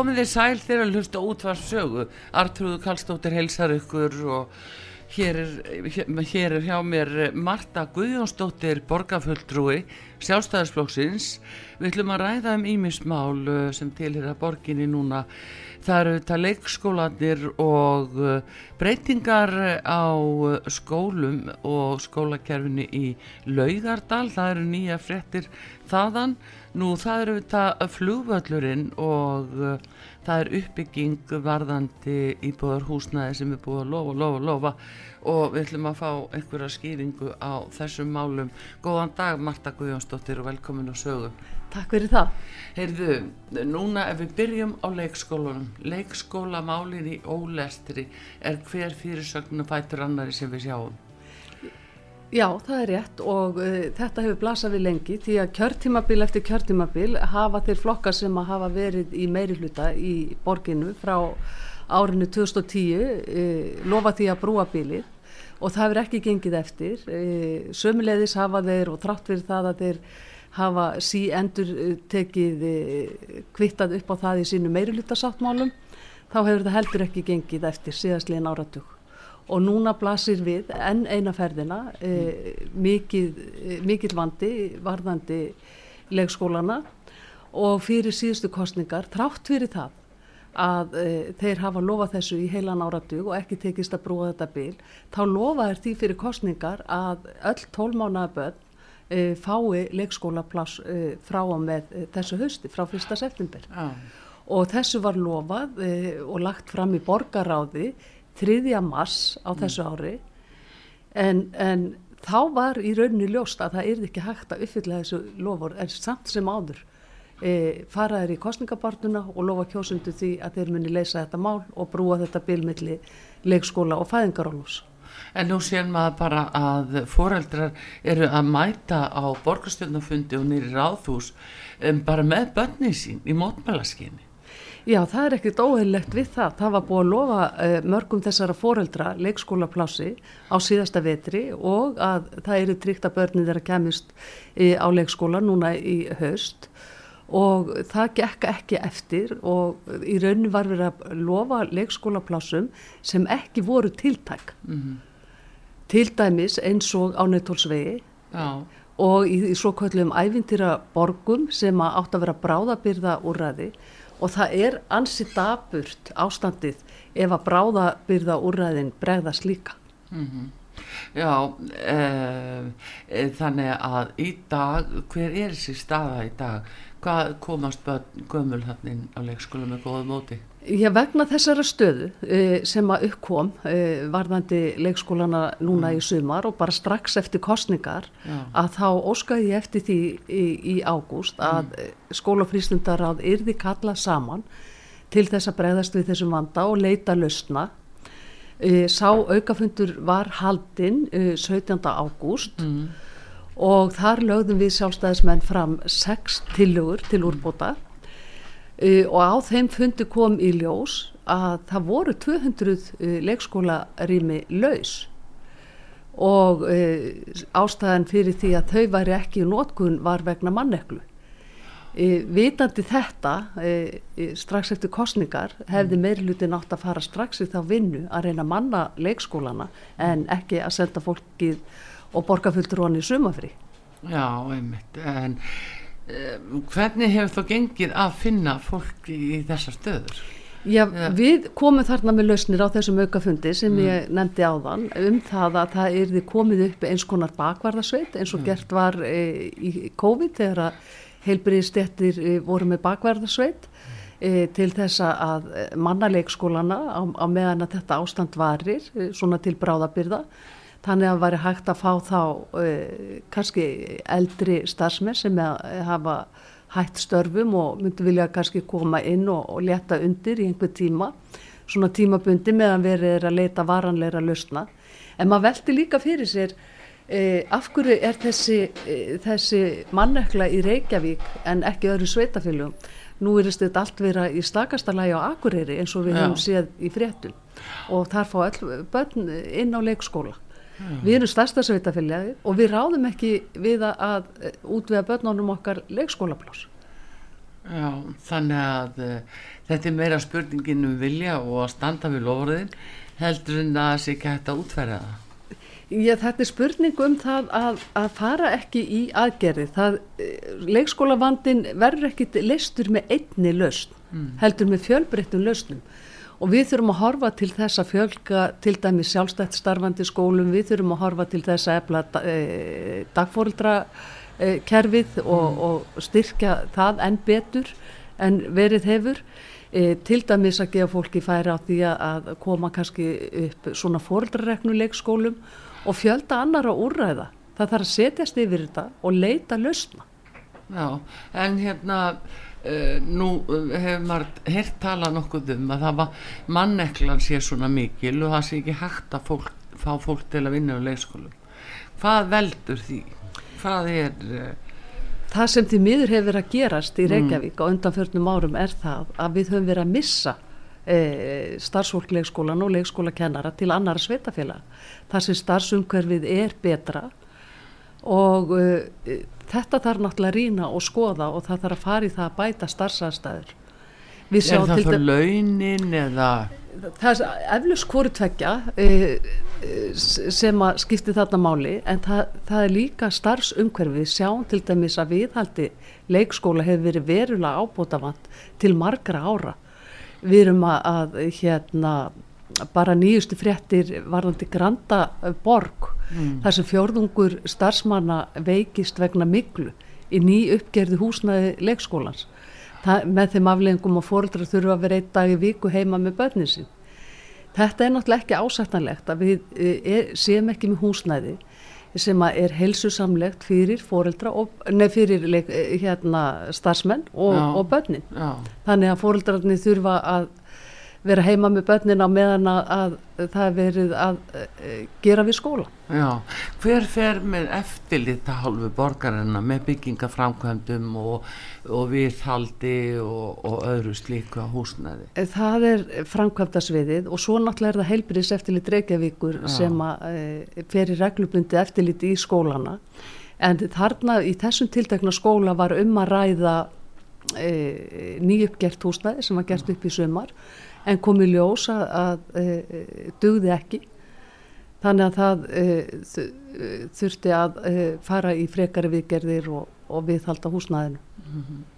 Komið þið sæl þegar að hlusta útvarp sögu Artrúðu Kallstóttir heilsar ykkur og hér er, hér er hjá mér Marta Guðjónsdóttir borgarfulltrúi sjálfstæðarsflóksins við ætlum að ræða um ímismál uh, sem tilhera borginni núna það eru þetta leikskólanir og uh, breytingar á uh, skólum og skólakerfinu í Laugardal það eru nýja frettir þaðan Nú það eru þetta flugvöllurinn og uh, það er uppbygging varðandi íbúðar húsnæði sem er búið að lofa, lofa, lofa og við ætlum að fá einhverja skýringu á þessum málum. Góðan dag Marta Guðjónsdóttir og velkomin á sögum. Takk fyrir það. Heyrðu, núna ef við byrjum á leikskólanum, leikskólamálin í ólestri er hver fyrirsögnum fætur annari sem við sjáum? Já, það er rétt og uh, þetta hefur blasað við lengi því að kjörtímabil eftir kjörtímabil hafa þeir flokkar sem að hafa verið í meiri hluta í borginu frá árinu 2010 uh, lofa því að brúa bilið og það hefur ekki gengið eftir. Uh, sömulegðis hafa þeir og trátt fyrir það að þeir hafa sí endur tekið uh, kvittað upp á það í sínu meiri hlutasáttmálum þá hefur það heldur ekki gengið eftir síðastlegin áratug. Og núna blasir við enn eina ferðina e, mikið, e, mikið vandi varðandi leikskólana og fyrir síðustu kostningar trátt fyrir það að e, þeir hafa lofað þessu í heilan áratug og ekki tekist að brúa þetta bil þá lofa er því fyrir kostningar að öll tólmánaða börn e, fái leikskólaplass e, frá og með þessu hausti frá fyrsta september ah. og þessu var lofað og lagt fram í borgaráði 3. mars á mm. þessu ári en, en þá var í rauninni ljóst að það er ekki hægt að uppfylla þessu lofur en samt sem áður e, faraður í kostningabartuna og lofa kjósundu því að þeir muni leysa þetta mál og brúa þetta bilmiðli leikskóla og fæðingarólus. En nú séum maður bara að foreldrar eru að mæta á borgarstjórnafundi og nýri ráðhús um, bara með börni sín í mótmælaskinni. Já, það er ekkert óheillegt við það. Það var búið að lofa uh, mörgum þessara foreldra leikskólaplási á síðasta vetri og að það eru tryggt að börnir þeirra kemist í, á leikskóla núna í haust og það gekk ekki eftir og í raunin var verið að lofa leikskólaplásum sem ekki voru tiltæk. Mm -hmm. Til dæmis eins og á Neitólsvegi og í, í svo kvöllum ævintýra borgum sem átt að vera bráðabyrða úrraði og það er ansi daburt ástandið ef að bráðabyrða úrræðin bregðast líka. Mm -hmm. Já, e, þannig að í dag, hver er þessi staða í dag? Hvað komast gömul hann á leikskóla með góða móti? Já, vegna þessara stöðu e, sem að uppkom e, varðandi leikskólana núna mm. í sumar og bara strax eftir kostningar Já. að þá óskaði ég eftir því í, í ágúst að mm. skólafríslundar að yrði kalla saman til þess að bregðast við þessum vanda og leita lausna. E, sá aukafundur var haldinn 17. ágúst mm. og þar lögðum við sjálfstæðismenn fram sex tilugur til úrbóta Uh, og á þeim fundi kom í ljós að það voru 200 uh, leikskólarými laus. Og uh, ástæðan fyrir því að þau væri ekki í nótkun var vegna manneklu. Vitandi þetta strax eftir kostningar hefði mm. meirlutin átt að fara strax í þá vinnu að reyna að manna leikskólana en ekki að senda fólkið og borgarfulltur honni sumafri Já, einmitt en hvernig hefur þú gengið að finna fólk í þessar stöður? Já, Já, við komum þarna með lausnir á þessum aukafundi sem mm. ég nefndi áðan um það að það er komið upp eins konar bakvarðasveit eins og mm. gert var e, í COVID þegar að heilbriðstettir eh, voru með bakverðarsveit e, til þess að mannaleikskólana á, á meðan að þetta ástand varir, e, svona til bráðabyrða þannig að væri hægt að fá þá e, kannski eldri starfsmenn sem hafa hægt störfum og myndi vilja kannski koma inn og, og leta undir í einhver tíma, svona tímabundi meðan verið er að leita varanleira lausna en maður veldi líka fyrir sér Eh, af hverju er þessi, eh, þessi mannekla í Reykjavík en ekki öðru sveitafélugum nú er þetta allt vera í stakastalagi á Akureyri eins og við Já. hefum séð í fréttum og þar fá all börn inn á leikskóla. Við erum stærsta sveitafélagi og við ráðum ekki við að, að útvega börnunum okkar leikskólaplás Já, þannig að uh, þetta er meira spurningin um vilja og að standa við lofurðin heldur en að það sé ekki hægt að útferða það Já, þetta er spurning um það að, að fara ekki í aðgerði. Það, eh, leikskólavandin verður ekkit leistur með einni lausn, mm. heldur með fjölbreyttum lausnum. Og við þurfum að horfa til þess að fjölga til dæmi sjálfstætt starfandi skólum, við þurfum að horfa til þess að efla e, dagfórildra e, kerfið og, mm. og styrkja það enn betur en verið hefur. E, til dæmis að gefa fólki færi á því að koma kannski upp svona fóreldrareknu leikskólum og fjölda annara úrræða það þarf að setjast yfir þetta og leita lausna Já, en hérna uh, nú uh, hefur maður hirt tala nokkuð um að það var manneklan sé svona mikil og það sé ekki hægt að fólk, fá fólk til að vinna á leikskólum hvað veldur því? hvað er uh, Það sem því miður hefur verið að gerast í mm. Reykjavík mm. á undanförnum árum er það að við höfum verið að missa e, starfsfólk leikskólan og leikskólakennara til annara sveitafélag þar sem starfsumhverfið er betra og e, þetta þarf náttúrulega að rýna og skoða og það þarf að fara í það að bæta starfsæðstæður Er það fyrir launin eða? Það er eflust hvori tveggja e, sem að skipti þarna máli en það, það er líka starfsumhverfið sjáum til dæmis að viðhaldi leikskóla hefur verið verulega ábútafant til margra ára. Við erum að, að hérna bara nýjustu fréttir varðandi Granda borg mm. þar sem fjörðungur starfsmanna veikist vegna miklu í ný uppgerði húsnaði leikskólans Það, með þeim afleggingum og fóröldrar þurfa að vera einn dag í viku heima með börnin sín. Þetta er náttúrulega ekki ásættanlegt að við e, e, séum ekki með húsnæði sem er helsusamlegt fyrir fóreldra og, nei, fyrir leik, hérna, starfsmenn og, og börnin. Já. Þannig að fóreldrarnir þurfa að vera heima með börnin á meðan að, að það verið að uh, gera við skóla. Já, hver fer með eftirlit að hálfu borgarina með byggingaframkvæmdum og, og viðhaldi og, og öðru slíku á húsnæði? Það er framkvæmdasviðið og svo náttúrulega er það heilbriðs eftirlit Reykjavíkur Já. sem að uh, fer í reglubundi eftirlit í skólana en þarna í þessum tiltekna skóla var um að ræða uh, nýjuppgert húsnæði sem var gert upp í sömar en komi ljós að, að e, dugði ekki þannig að það e, þurfti að e, fara í frekari viðgerðir og, og viðhalda húsnæðinu mm -hmm.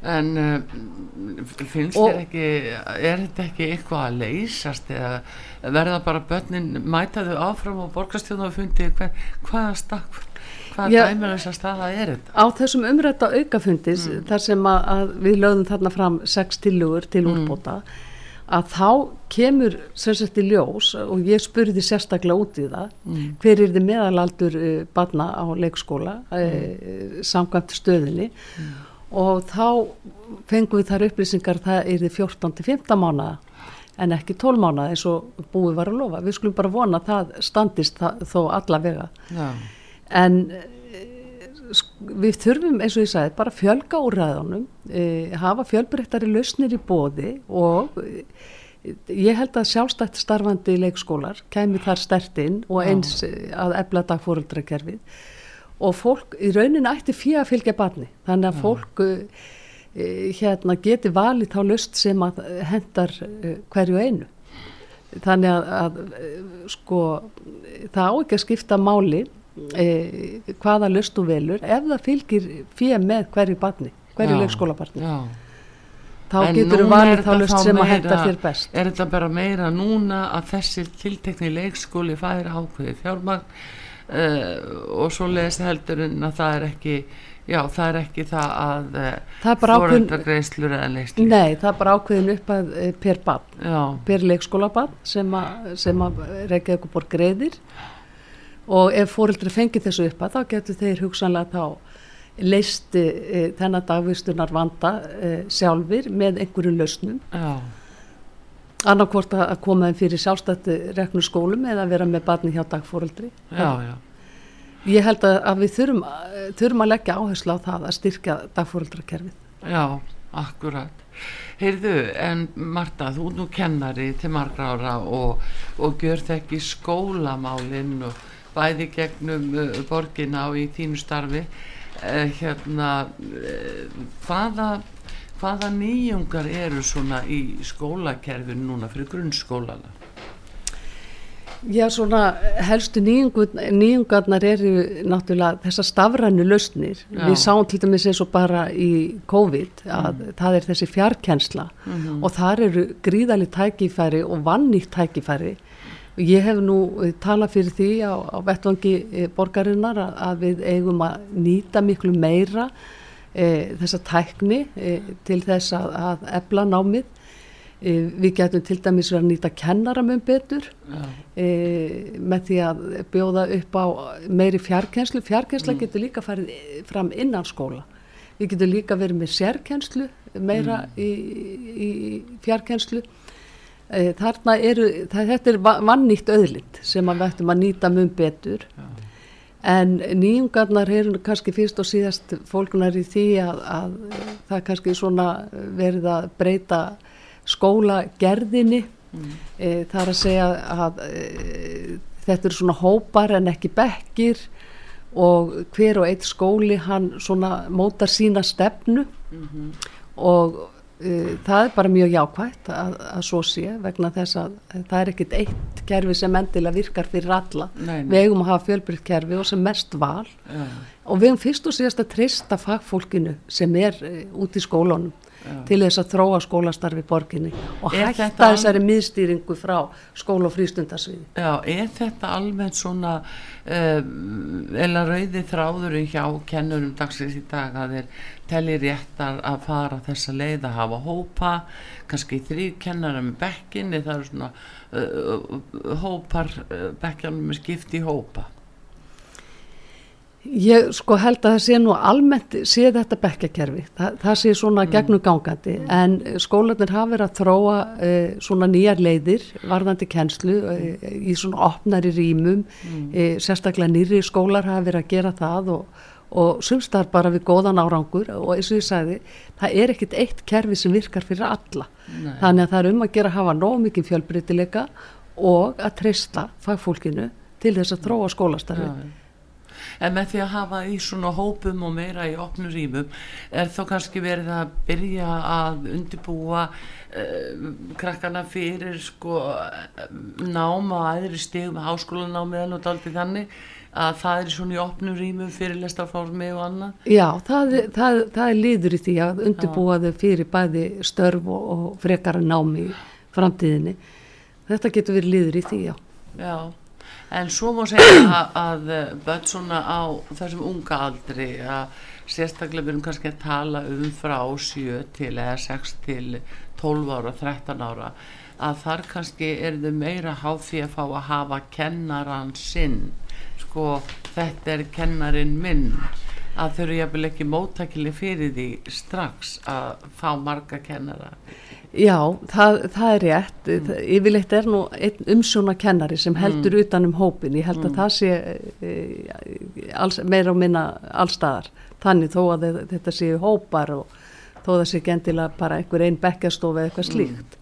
En uh, finnst og, þér ekki er þetta ekki eitthvað að leysast eða verða bara börnin mætaðu áfram og borgastjónu og fundi hvaða stakk Hvaða dæmur þess að staða er þetta? Á þessum umrætta aukafundis mm. þar sem að, að við lögum þarna fram sex tilugur til mm. úrbóta að þá kemur sem sagt í ljós og ég spurði sérstaklega út í það mm. hver er þið meðalaldur uh, barna á leikskóla uh, samkvæmt stöðinni mm. og þá fengum við þar upplýsingar það er þið 14-15 mánuða en ekki 12 mánuða eins og búið var að lofa. Við skulum bara vona að það standist það, þó allavega. Já en eh, við þurfum eins og ég sagði bara fjölga úr ræðunum e, hafa fjölbreyttari lausnir í bóði og e, ég held að sjálfstætt starfandi leikskólar kemur þar stertinn og eins að ebla dagfóruldrakerfið og fólk í rauninni ætti fyrir að fylgja barni þannig að fólk uh, hérna geti valið þá löst sem að hendar hverju einu. Þannig að, að sko það á ekki að skipta máli eh, hvaða löst þú velur ef það fylgir fyrir með hverju barni, hverju leikskólabarni já. þá En getur þú valið þá löst sem að meira- hendar þér best. er þetta bara meira núna að þessi tiltekni leikskóli fær ákveði fjármagn uh, og svo leðist heldur en að það er ekki já það er ekki það að ákveðin- foreldragreiðslur eða leikslur Nei, það er bara ákveðin upp að eh, per barn. Já, per leikskólabarn sem að, sem að Reykjavík bor greiðir og ef fóreldri fengið þessu upp að þá getur þeir hugsanlega þá leist e, þennan dagvistunar vanda e, sjálfur með einhverju lausnum. Annarkvort að koma þeim fyrir sjálfstætti reknu skólum eða vera með barni hjá dagfóreldri já, já. ég held að, að við þurfum, eh, þurfum að leggja áherslu á það að styrkja dagfóreldrakerfið Já, akkurat. Heyrðu, en Marta, þú nú kennari til margra ára og, og gjör þekki skólamálinn og bæði gegnum uh, borgina og í þínu starfi. Uh, hérna, uh, hvaða, hvaða nýjungar eru svona í skólakerfinu núna fyrir grunnskólana? Já, svona helstu nýjungarnar eru náttúrulega þessar stafrænu lausnir. Já. Við sáum til dæmis eins og bara í COVID að það er þessi fjarkensla og þar eru gríðali tækifæri og vannýtt tækifæri. Ég hef nú eh, talað fyrir því á, á vettvangi eh, borgarinnar að, að við eigum að nýta miklu meira e, þessa tækni e, til þess að, að ebla námið. E, við getum til dæmis verið að nýta kennara mun betur e, með því að bjóða upp á meiri fjarkenslu. Fjarkensla getur líka farið fram innan skóla. Við getum líka verið með sérkenslu meira í, í fjarkenslu. E, þarna eru, það, þetta er va- vannýtt öðlind sem við ættum að nýta mun betur. En nýjungarnar eru kannski fyrst og síðast fólkunar í því að, að það kannski svona verið að breyta skólagerðinni. E, það er að segja að e, þetta eru svona hópar en ekki bekkir og hver og eitt skóli hann svona mótar sína stefnu. Og e, það er bara mjög jákvætt að, að svo sé vegna þess að það er ekkit eitt kerfi sem endilega virkar fyrir alla. Nei, nei. við eigum að hafa fjölbrytt kerfi og sem mest val. Já, og við hefum fyrst og síðast að treysta fagfólkinu sem er uh, út í skólunum til þess að þróa skólastarfi borginni og Er hætta þetta þessari miðstýringu frá skóla og frístundarsviði. já, er þetta almennt svona um, eða rauði þráðurinn hjá kennurum dagsins í dag að þeir telli réttar að fara þessa leið að hafa hópa, kannski þrý kennara með bekkinni, það eru svona uh, uh, hópar uh, bekkjanum með skipti í hópa Ég sko held að það sé nú almennt sé þetta bekkjakerfi, Þa, það sé svona gegnum gangandi en skólanir hafa verið að þróa uh, svona nýjar leiðir varðandi kennslu uh, í svona opnari rýmum, uh, sérstaklega nýri skólar hafa verið að gera það og, og sumstar bara við góðan árangur. Og eins og ég sagði, það er ekkit eitt kerfi sem virkar fyrir alla. Nei. Þannig að það er um að gera að hafa nóg mikið fjölbreytileika og að treysta fagfólkinu til þess að þróa skólastarfið. En með því að hafa í svona hópum og meira í opnu rýmum er þá kannski verið að byrja að undibúa uh, krakkana fyrir sko nám á aðri stigum, háskólanámi eða náttúrulega þannig að það er svona í opnu rýmum fyrir lestarformi og annað. Já, það, það, það er liður í því að undirbúa þau fyrir bæði störf og, og frekara námi í framtíðinni. Þetta getur verið liður í því, já. Já, en svo má segja að, að börn svona á þessum unga aldri að sérstaklega erum kannski að tala um frá 7 til eða 6 til 12 ára, 13 ára að þar kannski er þau meira því að fá að hafa kennaran sinn. Sko þetta er kennarin minn. Að þau eru jafnvel ekki móttækileg fyrir því strax að fá marga kennara Já, það, það er rétt. Mm. Yfirleitt er nú einn umsjóna kennari sem heldur utan um hópin. Ég held að það sé e, alls, meira og minna allstaðar. Þannig þó að þe- þetta séu hópar og þó að það sé ekki endilega bara einhver einn bekkjastof eða eitthvað slíkt.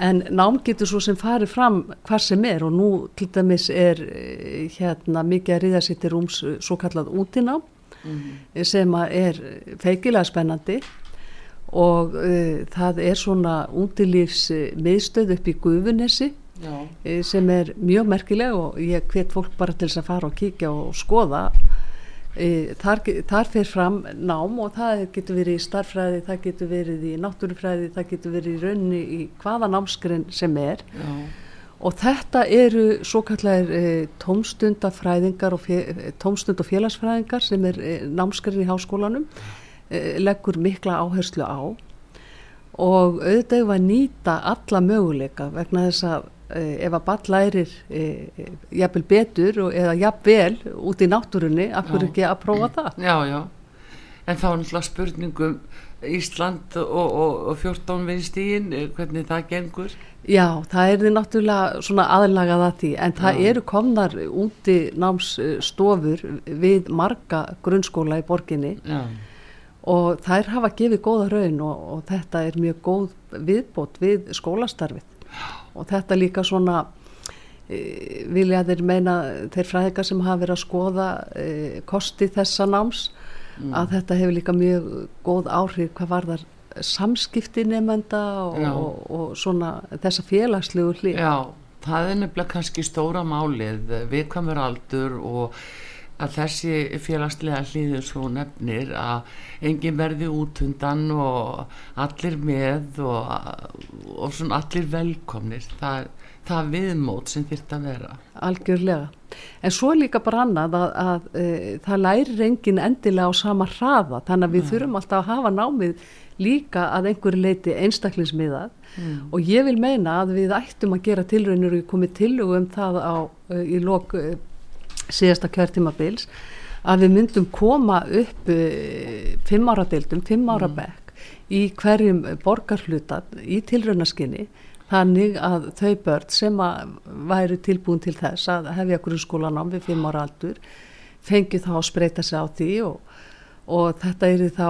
En nám getur svo sem farið fram hvað sem er og nú til dæmis er eh, hérna mikið að riða sér til rúms eh, svo kallað útinám mm. sem er feikilega spennandi og uh, það er svona útilífs miðstöð upp í Guðunessi uh, sem er mjög merkileg og ég hvet fólk bara til þess að fara og kíkja og skoða. Þar, þar fyrir fram nám og það getur verið í starfræði, það getur verið í náttúrufræði, það getur verið í raunni í hvaða námskrinn sem er. Já. og þetta eru svo kallar e, tómstundafræðingar og tómstund og félagsfræðingar sem er e, námskrinn í háskólanum. e, leggur mikla áherslu á og auðvitað var nýta alla möguleika vegna þess að Eh, ef að ball lærir e, jafnvel betur og, eða jafnvel út í náttúrunni, af hverju ekki að prófa það? Já, já, en þá er náttúrulega spurningum Ísland og, og, og 14 viðstígin, eh, hvernig það gengur? Já, það er því náttúrulega svona aðlagað að því, en það já. eru komnar úti námsstofur við marga grunnskóla í borginni já. Og þær hafa gefið góða raun og þetta er mjög góð viðbót við skólastarfið. Og þetta líka svona e, vilja þeir meina þeir fræðingar sem hafa verið að skoða e, kosti þessa náms mm. að þetta hefur líka mjög góð áhrif hvað var þar samskipti nefnda og, og, og svona þessa félagslegu hlið Já, það er nefnilega kannski stóra málið viðkvæmur aldur og að þessi félagslega hlýður svo nefnir að enginn verði út undan og allir með og, og svona allir velkomnir það, það viðmót sem þýrt að vera Algjörlega, en svo líka bara annað að, að, að e, það lærir enginn endilega á sama hraða þannig að við ja. þurfum alltaf að hafa námið líka að einhverju leiti einstaklingsmiðað mm. og ég vil meina að við ættum að gera tilraunir og komið tilugum það á, e, í lok e, síðasta kjörtímabils að við myndum koma upp uh, fimm ára deildum, fimm ára mm. í hverjum borgarhlutan í tilraunaskinni þannig að þau börn sem að væri tilbúin til þess að hefja grunnskólanám við fimm ára aldur fengi þá að spreita sig á því og, og þetta er þá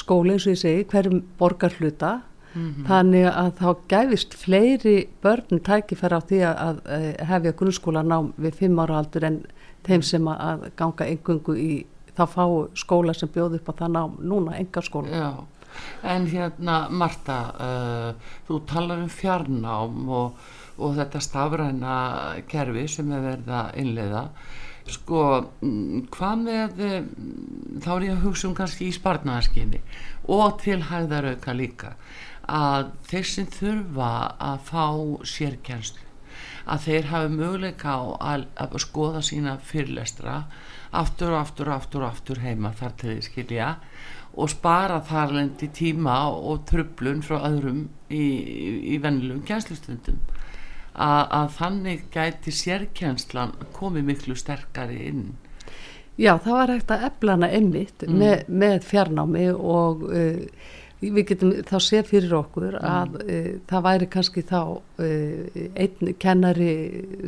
skóli eins og ég segi hverjum borgarhluta mm -hmm. þannig að þá gæfist fleiri börn tækifæra á því að, að, að hefja grunnskólanám við fimm ára aldur en þeim sem að ganga engungu í þá fá skóla sem bjóð upp á það ná núna enga skóla Já. En hérna Marta uh, þú talar um fjarnám og, og þetta stafræna kerfi sem er verið að innleiða sko mm, hvað með eh, þá er ég að hugsa um kannski í spartnaðarskinni og til hægðarauka líka að þeir sem þurfa að fá sérkjænstu að þeir hafi möguleika á að, að skoða sína fyrirlestra aftur og aftur og aftur, aftur heima þar til þeir skilja og spara þar lendi tíma og tröflun frá öðrum í, í, í vennilegum kjænslustundum að, að þannig gæti sérkjænslan komið miklu sterkari inn Já, það var hægt að eflana einmitt mm. með, með fjarnámi og uh, við getum þá séð fyrir okkur mm. að mm. uh, það væri kannski þá uh, einn kennari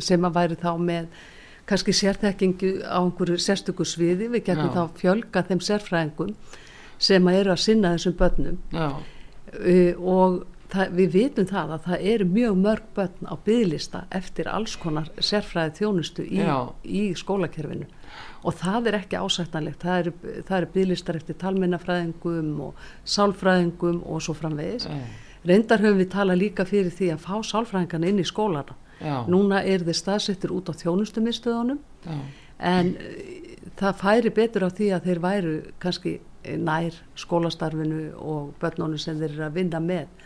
sem að væri þá með kannski sérþekkingu á einhverju sérstöku sviði, við getum Já. þá fjölga þeim sérfræðingum sem að eru að sinna þessum börnum uh, og það, við vitum það að það eru mjög mörg börn á bygglista eftir alls konar sérfræði þjónustu í, í skólakerfinu. Og það er ekki ásættanlegt. Það eru, eru bygglistar eftir talmennafræðingum og sálfræðingum og svo framvegis. Yeah. reyndar höfum við tala líka fyrir því að fá sálfræðingarna inn í skólana. Yeah. núna er þeir staðsettur út á þjónustumistöðunum en eh, það færi betur á því að þeir væru kannski nær skólastarfinu og börnunum sem þeir eru að vinna með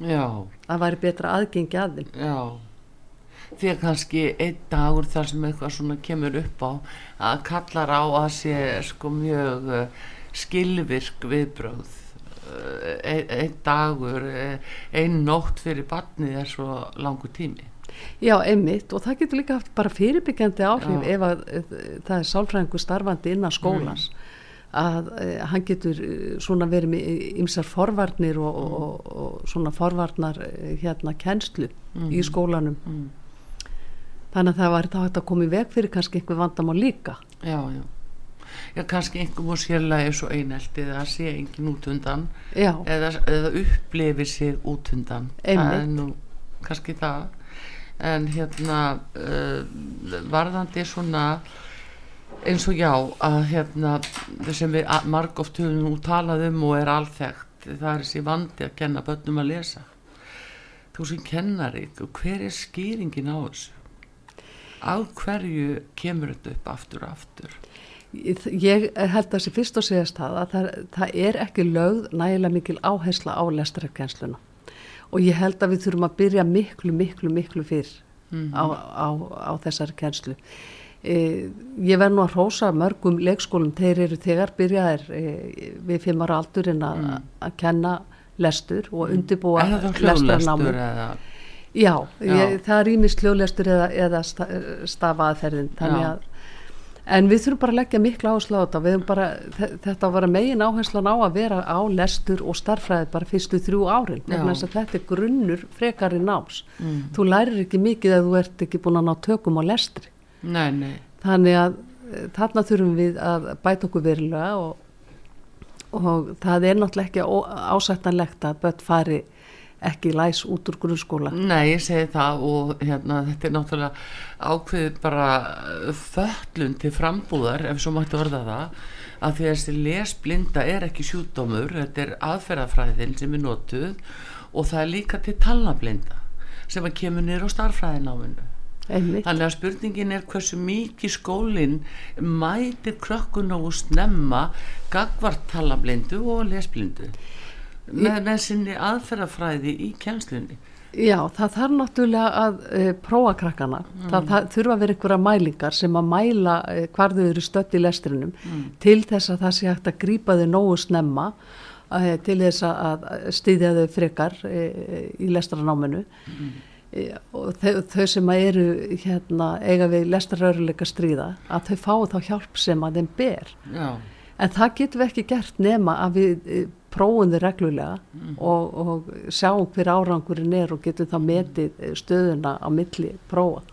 það væri betra aðgengi að þeim. Já. Því að kannski einn dagur þar sem eitthvað svona kemur upp á að kallar á að sé sko mjög uh, skilvirk viðbröð uh, einn ein dagur einn nótt fyrir barnið er svo langu tími. Já, einmitt og það getur líka haft bara fyrirbyggjandi áhrif Já. ef að, það er sálfræðingu starfandi innan skólans. Mm. Að hann getur svona verið með ymsar forvarnir og, mm. og, og svona forvarnar hérna kennslu mm. í skólanum. Mm. Þannig að það var hægt að koma í veg fyrir kannski einhver vandamál líka. Já, já, já kannski einhver múr sérlega er svo eineltið að sé engin út undan. Eða, eða upplifi sig út undan. Það er nú kannski það. En hérna uh, varðandi svona eins og já að hérna sem við marg oft höfum nú talað um og er alþægt það er þessi vandi að kenna börnum að lesa þú sem kennari hver er skýringin á þessu á hverju kemur þetta upp aftur og aftur Ég held að þessi fyrst og segast það að það, það er ekki lögð nægilega mikil áhersla á lestrarkennsluna og ég held að við þurfum að byrja miklu, miklu, miklu fyrr mm -hmm. á, á, á þessari kennslu. E, ég verð nú að hrósa mörgum leikskólum, þeir eru þegar byrjaðir e, við fimm ára aldur en að mm. kenna lestur og mm. undirbúa lesturnámi. Já, Já. Ég, það er ímist hljóðlestur eða, eða stafaðferðin, þannig að en við þurfum bara að leggja miklu áherslu á þetta bara, þetta var að megin áherslan á að vera á lestur og starfræði bara fyrstu þrjú árin þetta er grunnur frekari náms mm. þú lærir ekki mikið ef þú ert ekki búin að ná tökum á lestri nei, nei. þannig að eh, þarna þurfum við að bæta okkur verulega og, og það er náttúrulega ekki ásættanlegt að börn fari ekki læs út úr grunnskóla Nei, ég segi það og hérna, þetta er náttúrulega ákveðið bara föllun til frambúðar ef svo mættu orða það að því að þessi lesblinda er ekki sjúdómur þetta er aðferðafræðin sem er notuð og það er líka til talnablinda sem að kemur nýra á starfræðináminu Einmitt. Þannig að spurningin er hversu mikið skólinn mætir krökkun og snemma gagvart talablindu og lesblindu með, með sinni aðferðafræði í kjænslunni Já, það þarf náttúrulega að e, prófa krakkana, mm. það, það þurfa að vera einhverja mælingar sem að mæla e, hvar þau eru stött í lestrinum mm. til þess að það sé hægt að grípa þau nógu snemma e, til þess að stýðja þau frekar í lestranáminu mm. Og þau, þau sem eru hérna, eiga við lestraröruleika stríða að þau fá þá hjálp sem að þeim ber Já. en það getur við ekki gert nema að við prófum þið reglulega mm. og, og sjáum hver árangurinn er og getum það metið stöðuna á milli prófa.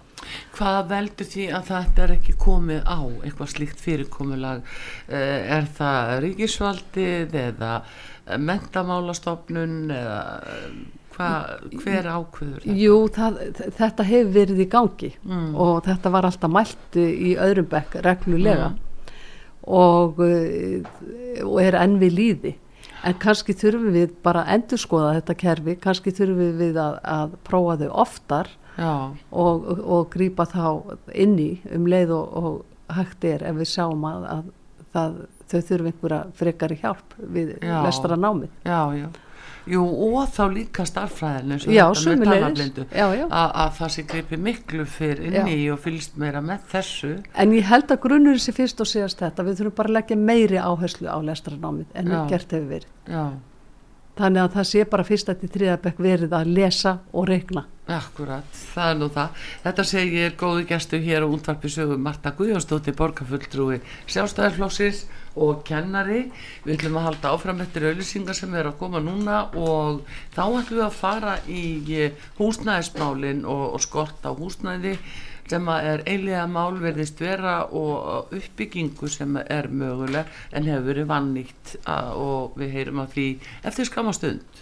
Hvað veldur því að þetta er ekki komið á eitthvað slíkt fyrirkomulag? Eh, er það ríkisvaldið eða mentamálastofnun eða hvað, hver ákveður þetta? Jú, það, þetta hefur verið í gangi mm. og þetta var alltaf mælt í öðrum bekk reglulega mm. og, eh, og er enn við líði en kannski þurfum við bara að endurskoða þetta kerfi, kannski þurfum við að, að prófa þau oftar og, og, og grýpa þá inni um leið og, og hægt er ef við sjáum að, að það, þau þurfum einhverja frekari hjálp við lestra námið. Já, já. Jú og þá líka og já, talablindu að það sé greipi miklu fyrr inni já. og fylgst meira með þessu. En ég held að grunnur sé fyrst og séast þetta. Við þurfum bara að leggja meiri áherslu á lestranámið en það gert hefur verið. Já. Þannig að það sé bara fyrst að til þriðabekk verið að lesa og regna Akkurat, það er nú það. Þetta segir góðu gæstu hér á útvarpisögu Marta Guðjónsdóttir borgarfulltrúi sjálfstæðarflóksins og kennari. Við ætlum að halda áfram eftir auðlýsingar sem er að koma núna og þá ætlum við að fara í eh, húsnæðismálin og, og skort á húsnæði sem er eilega málverðist vera og uppbyggingu sem er möguleg en hefur verið vannýtt og við heyrum að því eftir skamastund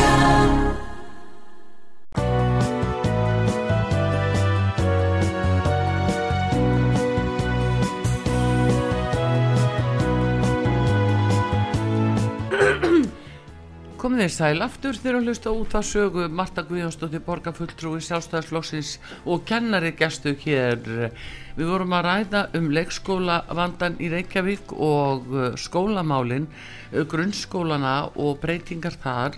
Komið þér sæl aftur þegar að hlusta út að sögu Marta Guðjónsdóttir borgarfulltrúi sjálfstæðarflokksins og kennari gestu hér. Við vorum að ræða um leikskólavandan í Reykjavík og uh, skólamálinn, uh, grunnskólana og breytingar þar.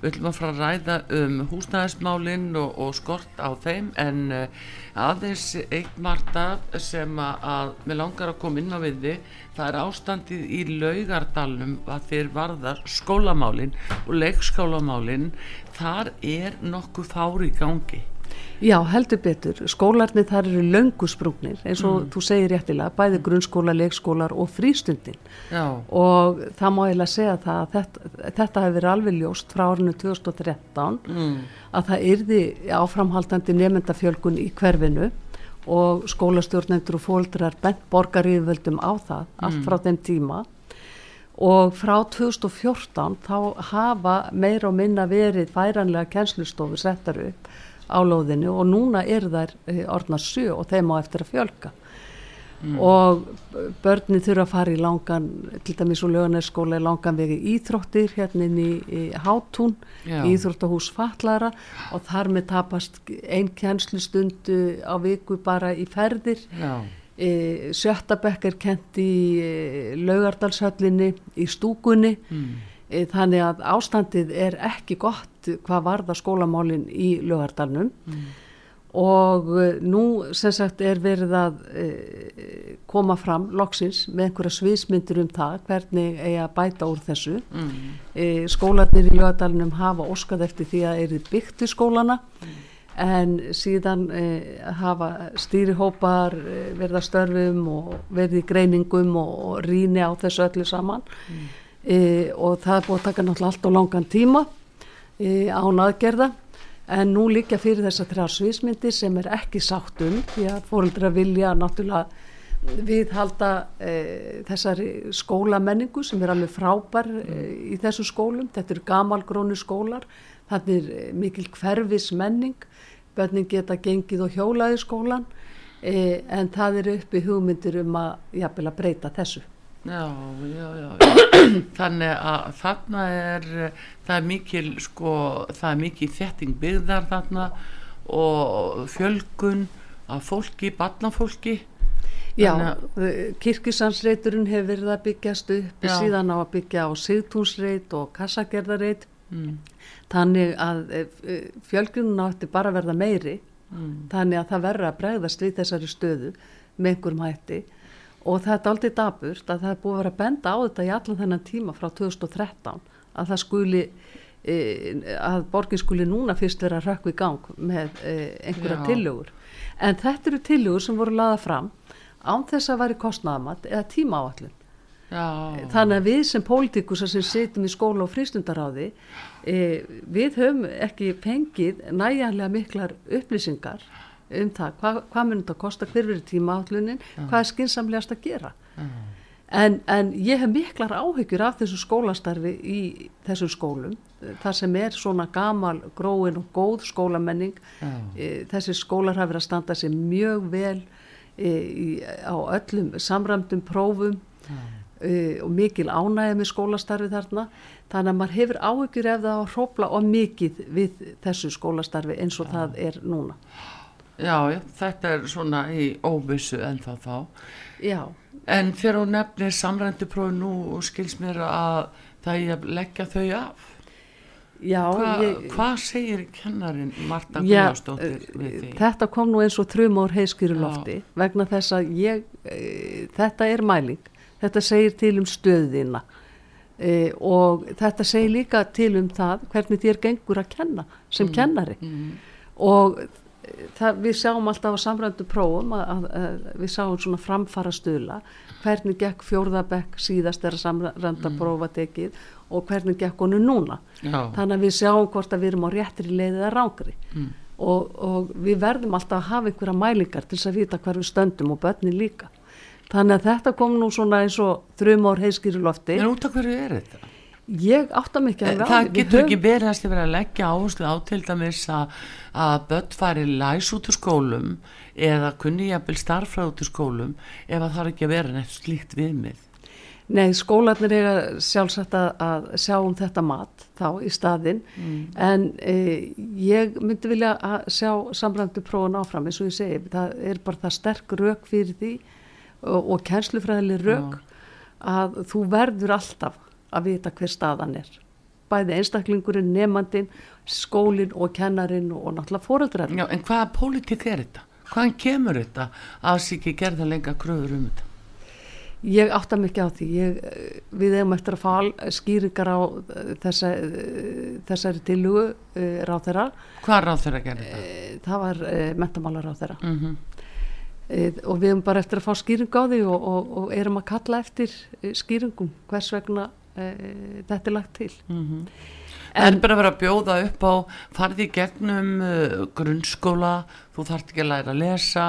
Við ætlum að fara að ræða um húsnæðismálinn og, og skort á þeim en uh, aðeins eitt Marta sem að við langar að koma inn á við þið það er ástandið í laugardalum að þeir varðar skólamálin og leikskólamálinn þar er nokkuð fári gangi Já, heldur betur. Skólarnir þar eru löngusprungnir, eins og Mm. þú segir réttilega, bæði grunnskóla, leikskólar og frístundin. Já, Og það má eiginlega segja það að þetta, þetta hefur verið alveg ljóst frá árinu 2013 mm. að það yrði áframhaldandi nefndafjölgun í hverfinu og skólastjórnendur og fóldrar bent borgaríðvöldum á það allt frá þeim tíma og frá 2014 þá hafa meira og minna verið færanlega kennslustofur settar upp á lóðinu og núna er þær eh, orðnar sjö og þeim á eftir að fjölga. Og börni þurfa að fara í langan til dæmis úr löganeskóla í langan vegi íþróttir hérna inn í, í Hátún íþróttahús fatlara og þar með tapast ein kennslustundu á viku bara í ferðir. Já, e, sjöttabekk er kent í e, laugardalshöllinni í stúkunni. Mm. E, þannig að ástandið er ekki gott hvað varða skólamálin í laugardalnum. Og eh, nú sem sagt er verið að e, koma fram loksins með einhverja sviðsmyndir um það hvernig eigi að bæta úr þessu. Mm. skólanir í lögadalunum hafa óskað eftir því að eru byggt við skólana. En síðan hafa stýrihópar verið að störfum og verið í greiningum og, og rýni á þessu öllu saman e, og það er búið að taka náttúrulega allt á langan tíma e, án aðgerða. En nú líka fyrir þess að þrjá sviðsmyndir sem er ekki sátt um því að fóreldra vilja náttúrulega viðhalda e, þessari skólamenningu sem er alveg frábær e, í þessum skólum, þetta eru gamalgrónu skólar, þannig er e, mikil hverfis menning, börnin geta gengið og hjólað í skólan e, en það eru uppi hugmyndir um að að breyta þessu. Já, já, já, þannig að þarna er eh, það er mikil sko, það er mikil þetting byggðar þarna og fjölgun af fólki, barnafólki Já, Þannig kirkjusansreiturinn hefur verið að byggjast upp Já. síðan á að byggja á sigtúnsreit og kassagerðareit mm. þannig að fjölgunum átti bara að verða meiri Mm. þannig að það verður að bregðast við þessari stöðu með einhverjum hætti og það er aldrei daburt að það er búið að vera að benda á þetta í allan þennan tíma frá 2013 að það skuli e, að borgin skuli núna fyrst vera að rökku í gang með e, einhverja tillögur. En þetta eru tillögur sem voru laða fram án þess að væri kostnaðamat eða tímaáallun já, þannig að við sem pólitíkusa sem sitjum í skóla og frístundaráði e, við höfum ekki fengið næjanlega miklar upplýsingar um það. Hvað, hvað mun þetta að kosta, hver verið tímaátlunin hvað er skinsamlegast að gera? En, en ég hef miklar áhyggjur af þessu skólastarfi í þessum skólum eh, þar sem er svona gamal, gróin og góð skólamenning. Já. e, þessi skólar hafa verið að standa sér mjög vel e, í, á öllum samræmdum prófum e, og mikil ánægja með skólastarfi þarna. Þannig að maður hefur áhyggjur ef það að hrópla og mikið við þessu skólastarfi eins og það er núna já, já, þetta er svona í óvissu en þá. Þá já, en þegar hún nefnir samrændi prófi nú og skils mér að það er að leggja þau af. Já Hva, ég, hvað segir kennarin Marta Já, Guðjónsdóttir við eh, því? þetta kom nú eins og þrjum ár heiskýru lofti vegna þess að ég, e, þetta er mæling, þetta segir til um stöðina e, og þetta segir líka til um það hvernig þér gengur að kenna sem kennari. mm. og eh, það, við sjáum alltaf á samrændu prófum að, að, að við sjáum svona framfara stuðla. Hvernig gekk fjórðabekk síðast er að samrænda prófa tekið og hvernig gekk honu núna? Já, þannig að við sjáum hvort að við erum á réttri leið eða rángri Mm. og, og við verðum alltaf að hafa einhverja mælingar til þess að vita hvar við stöndum og börnin líka. Þannig að þetta kom nú svona eins og þrjum ár heiskýri lofti. En út af hverju er þetta? Ég átta mikið Það getur ekki verið að vera að leggja áherslu á til dæmis að, að börn fari læs út úr skólum eða kunni jafnvel starfræð út úr skólum ef að það er ekki að vera neitt slíkt viðmið. Nei, skólarnir eiga sjálfsagt að, að sjá um þetta mat þá í staðinn. En e, ég myndi vilja að sjá samræmdu prófun áfram eins og ég segi, það er bara það sterk rök fyrir því og, og kennslufræðileg rök að þú verður alltaf að vita hver staðan er bæði einstaklingurinn, nefnandinn skólinn og kennarinn og náttúrulega fóreldrar Já, en hvaða pólitík er þetta? Hvaðan kemur þetta að sé ekki gerða lenga kröfur um þetta? Ég átta mikið á því. Ég, við hefum eftir að fá skýringar á þessa, þessari tilugu uh, ráð þeirra. Hvað ráð þeirra gerði það? Það var mentamálar ráð þeirra. Mm -hmm. og við hefum bara eftir að fá skýring á því og, og, og erum að kalla eftir skýringum hvers vegna þetta er lagt til. Mm -hmm. En, en bara að vera að bjóða upp á farði gegnum grunnskóla, þú þart ekki að læra að lesa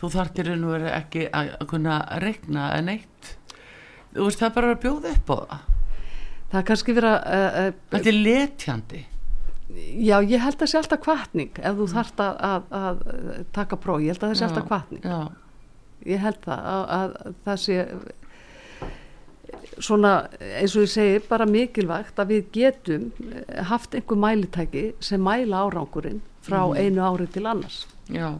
þú þartir nú ekki að kunna regna en eitt þú veist það er bara að bjóða upp á það. Það er kannski verið að uh, uh, þetta er letjandi. Já ég held að það sé alltaf kvartning ef þú þart að, að, að taka próf, ég held að það sé alltaf kvartning ég held það að, að það sé svona eins og ég segi bara mikilvægt að við getum haft einhver mælitæki sem mæla árangurinn frá mm. einu ári til annars já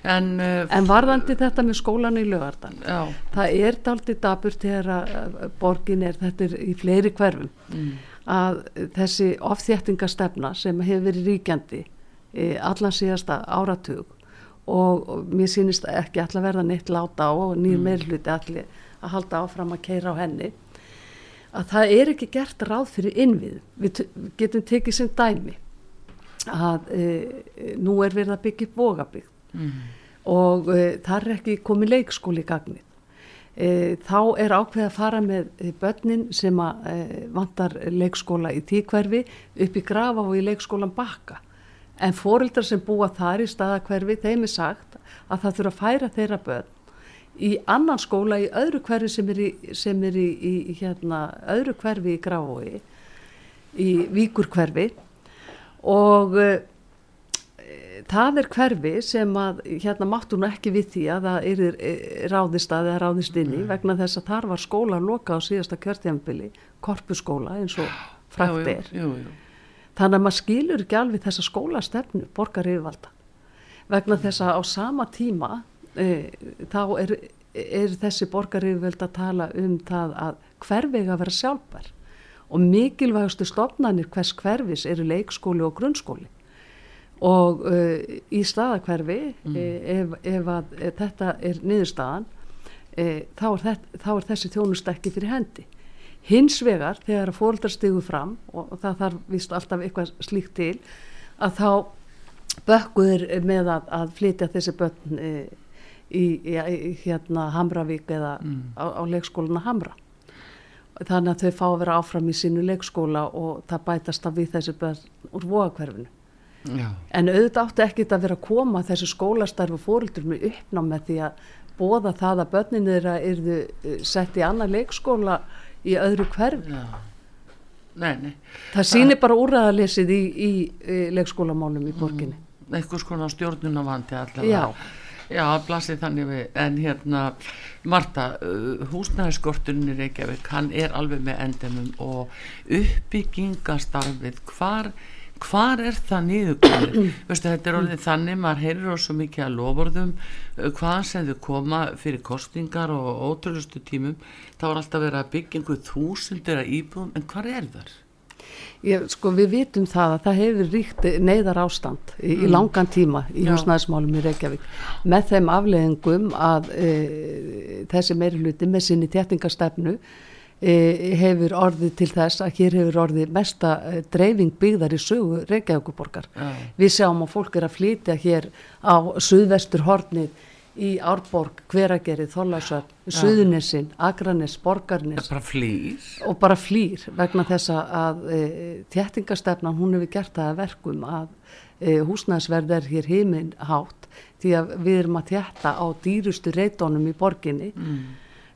En, uh, en varðandi þetta með skólan í lögardan það er daldi dabur þegar að borgin er þetta er í fleiri hverfum mm. að þessi ofþjættingastefna sem hefur verið ríkjandi e, allan síðasta áratug og, og mér sýnist ekki allar verða neitt láta á og nýjum mm. meirluti allir að halda áfram að keira á henni að það er ekki gert ráð fyrir innvið við getum tekið sem dæmi að e, nú er verið að byggja vogabygg mm. og uh, þar er ekki komið leikskóli í gagnið. Uh, þá er ákveð að fara með börnin sem að uh, vantar leikskóla í tíkverfi upp í grafa og í leikskólan bakka. En fórildar sem búa þar í staðakverfi, þeim er sagt að það þurfa að færa þeirra börn í annan skóla í öðru hverfi sem er í, sem er í, í hérna, öðru hverfi í grafói, í víkurkverfi og það er hverfi sem að hérna máttu nú ekki við því að það er ráðist að eða ráðist inn í vegna þess að þar var skóla loka á síðasta kjörtjambili, korpuskóla eins og frækt er. jú, jú, jú. þannig að maður skilur ekki alveg þessa skólastefnu borgar yfirvalda vegna þess að á sama tíma e, þá er, er þessi borgar yfirvalda að tala um það að hverfið að vera sjálfbar og mikilvægustu stofnanir hvers hverfis eru leikskóli og grunnskóli. Og uh, í staðakverfi mm. E, ef, ef, að, ef þetta er niðurstaðan e, þá, er þetta, þá er þessi þjónustekki fyrir hendi. Hins vegar þegar að fólkdrar stigu fram og, og það þarf vist alltaf eitthvað slíkt til að þá bökkuður með að, að flytja þessi börn e, í, í, hérna Hamravík eða mm. á, á leikskóluna Hamra. Þannig að þau fá að vera áfram í sínu leikskóla og það bætast af við þessi börn úr vóakverfinu Já. en auðvitað átti ekkit að vera að koma þessu skólastarfu fóröldur með uppná með því að bóða það að börninu þeirra erðu eh, sett í annar leikskóla í öðru hverf nei, nei. það sýnir bara úræðalesið í, í, í leikskólamálum í borginni. Mm, eitthvað skona stjórnunavandi allavega Já, blasið þannig við, en hérna Marta, uh, húsnæðiskortunni Reykjavík, hann er alveg með endemum og uppbyggingastarfið, hvar hvar er það nýðugöðið þetta er orðið þannig, maður heyrir svo mikið að lofurðum uh, hvað sem þau koma fyrir kostingar og ótrúlustu tímum, þá er alltaf verið að byggja einhverju þúsundir að íbúðum. En hvað er þar? Ég, sko við vitum það að það hefur ríkt neyðar ástand í, mm. í langan tíma í húsnæðismálum í Reykjavík með þeim afleðingum að e, þessi meiri hluti með sinni téttingastefnu e, hefur orðið til þess að hér hefur orðið mesta e, dreifing byggðar í sögu Reykjavíkuborgar. Ja. Við sjáum að fólk er að flytja hér á suðvestur hornið í Árborg, Hveragerið, Þólasöfn, ja. Suðunissin, Akranis, Borgarnis bara og bara flýr vegna þess að e, þjættingastefnan hún hefur gert það að verkum að e, húsnæðsverð er hér heiminn hátt því að við erum að þjætta á dýrustu reytónum í borginni mm.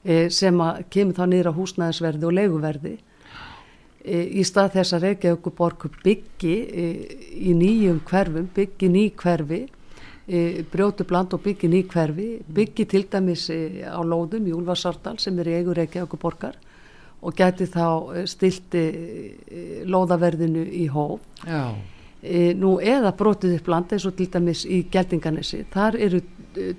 e, sem kemur þá niður á húsnæðisverði og leiguverði. E, í stað þess að Reykjavík borg byggi e, í nýjum hverfum, byggi ný hverfi brjótu bland og byggi ný hverfi. Byggi til dæmis á lóðum í Úlfarsardal sem er í eigu Reykjavík borgar og gæti þá stilti lóðaverðinu í hóf. Já. E, nú eða brotið upp land eins og til dæmis í Geldinganesi. Þar eru